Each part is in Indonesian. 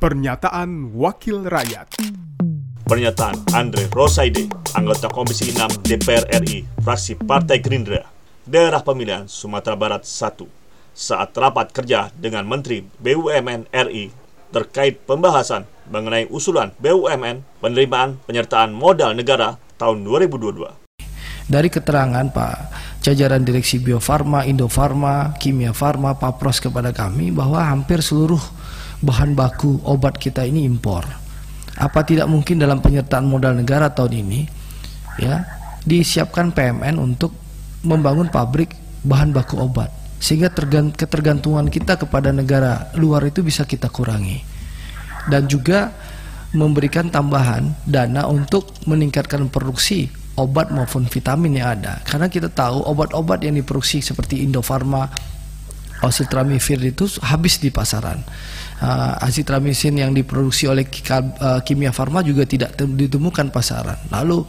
Pernyataan Wakil Rakyat Pernyataan Andre Rosaide, anggota Komisi 6 DPR RI, fraksi Partai Gerindra, daerah pemilihan Sumatera Barat 1, saat rapat kerja dengan Menteri BUMN RI terkait pembahasan mengenai usulan BUMN penerimaan penyertaan modal negara tahun 2022. Dari keterangan Pak jajaran Direksi Bio Farma, Indofarma, Kimia Farma, Papros kepada kami bahwa hampir seluruh bahan baku obat kita ini impor. Apa tidak mungkin dalam penyertaan modal negara tahun ini ya disiapkan PMN untuk membangun pabrik bahan baku obat sehingga ketergantungan kita kepada negara luar itu bisa kita kurangi dan juga memberikan tambahan dana untuk meningkatkan produksi obat maupun vitamin yang ada karena kita tahu obat-obat yang diproduksi seperti Indofarma Oseltamivir itu habis di pasaran. Uh, azitramisin yang diproduksi oleh uh, kimia farma juga tidak ditemukan pasaran. Lalu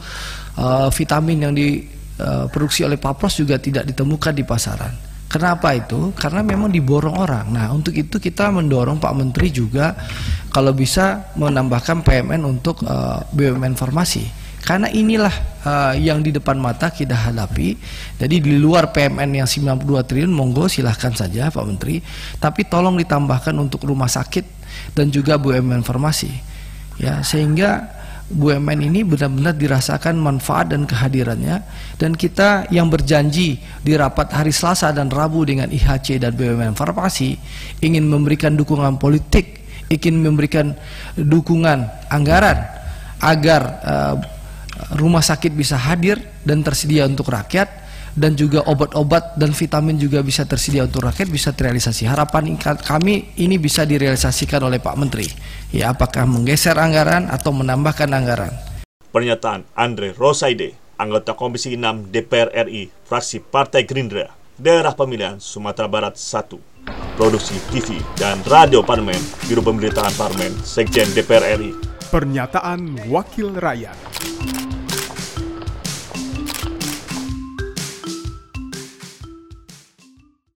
uh, vitamin yang diproduksi oleh Papros juga tidak ditemukan di pasaran. Kenapa itu? Karena memang diborong orang. Nah, untuk itu kita mendorong Pak Menteri juga kalau bisa menambahkan PMN untuk uh, BUMN farmasi karena inilah uh, yang di depan mata kita hadapi. Jadi di luar PMN yang 92 triliun monggo silahkan saja Pak Menteri, tapi tolong ditambahkan untuk rumah sakit dan juga BUMN farmasi. Ya, sehingga BUMN ini benar-benar dirasakan manfaat dan kehadirannya dan kita yang berjanji di rapat hari Selasa dan Rabu dengan IHC dan BUMN farmasi ingin memberikan dukungan politik, ingin memberikan dukungan anggaran agar uh, rumah sakit bisa hadir dan tersedia untuk rakyat dan juga obat-obat dan vitamin juga bisa tersedia untuk rakyat bisa terrealisasi. Harapan kami ini bisa direalisasikan oleh Pak Menteri. Ya, apakah menggeser anggaran atau menambahkan anggaran? Pernyataan Andre Rosaide, anggota Komisi 6 DPR RI, fraksi Partai Gerindra, daerah pemilihan Sumatera Barat 1. Produksi TV dan Radio Parlemen, Biro Pemberitaan Parlemen, Sekjen DPR RI. Pernyataan Wakil Rakyat.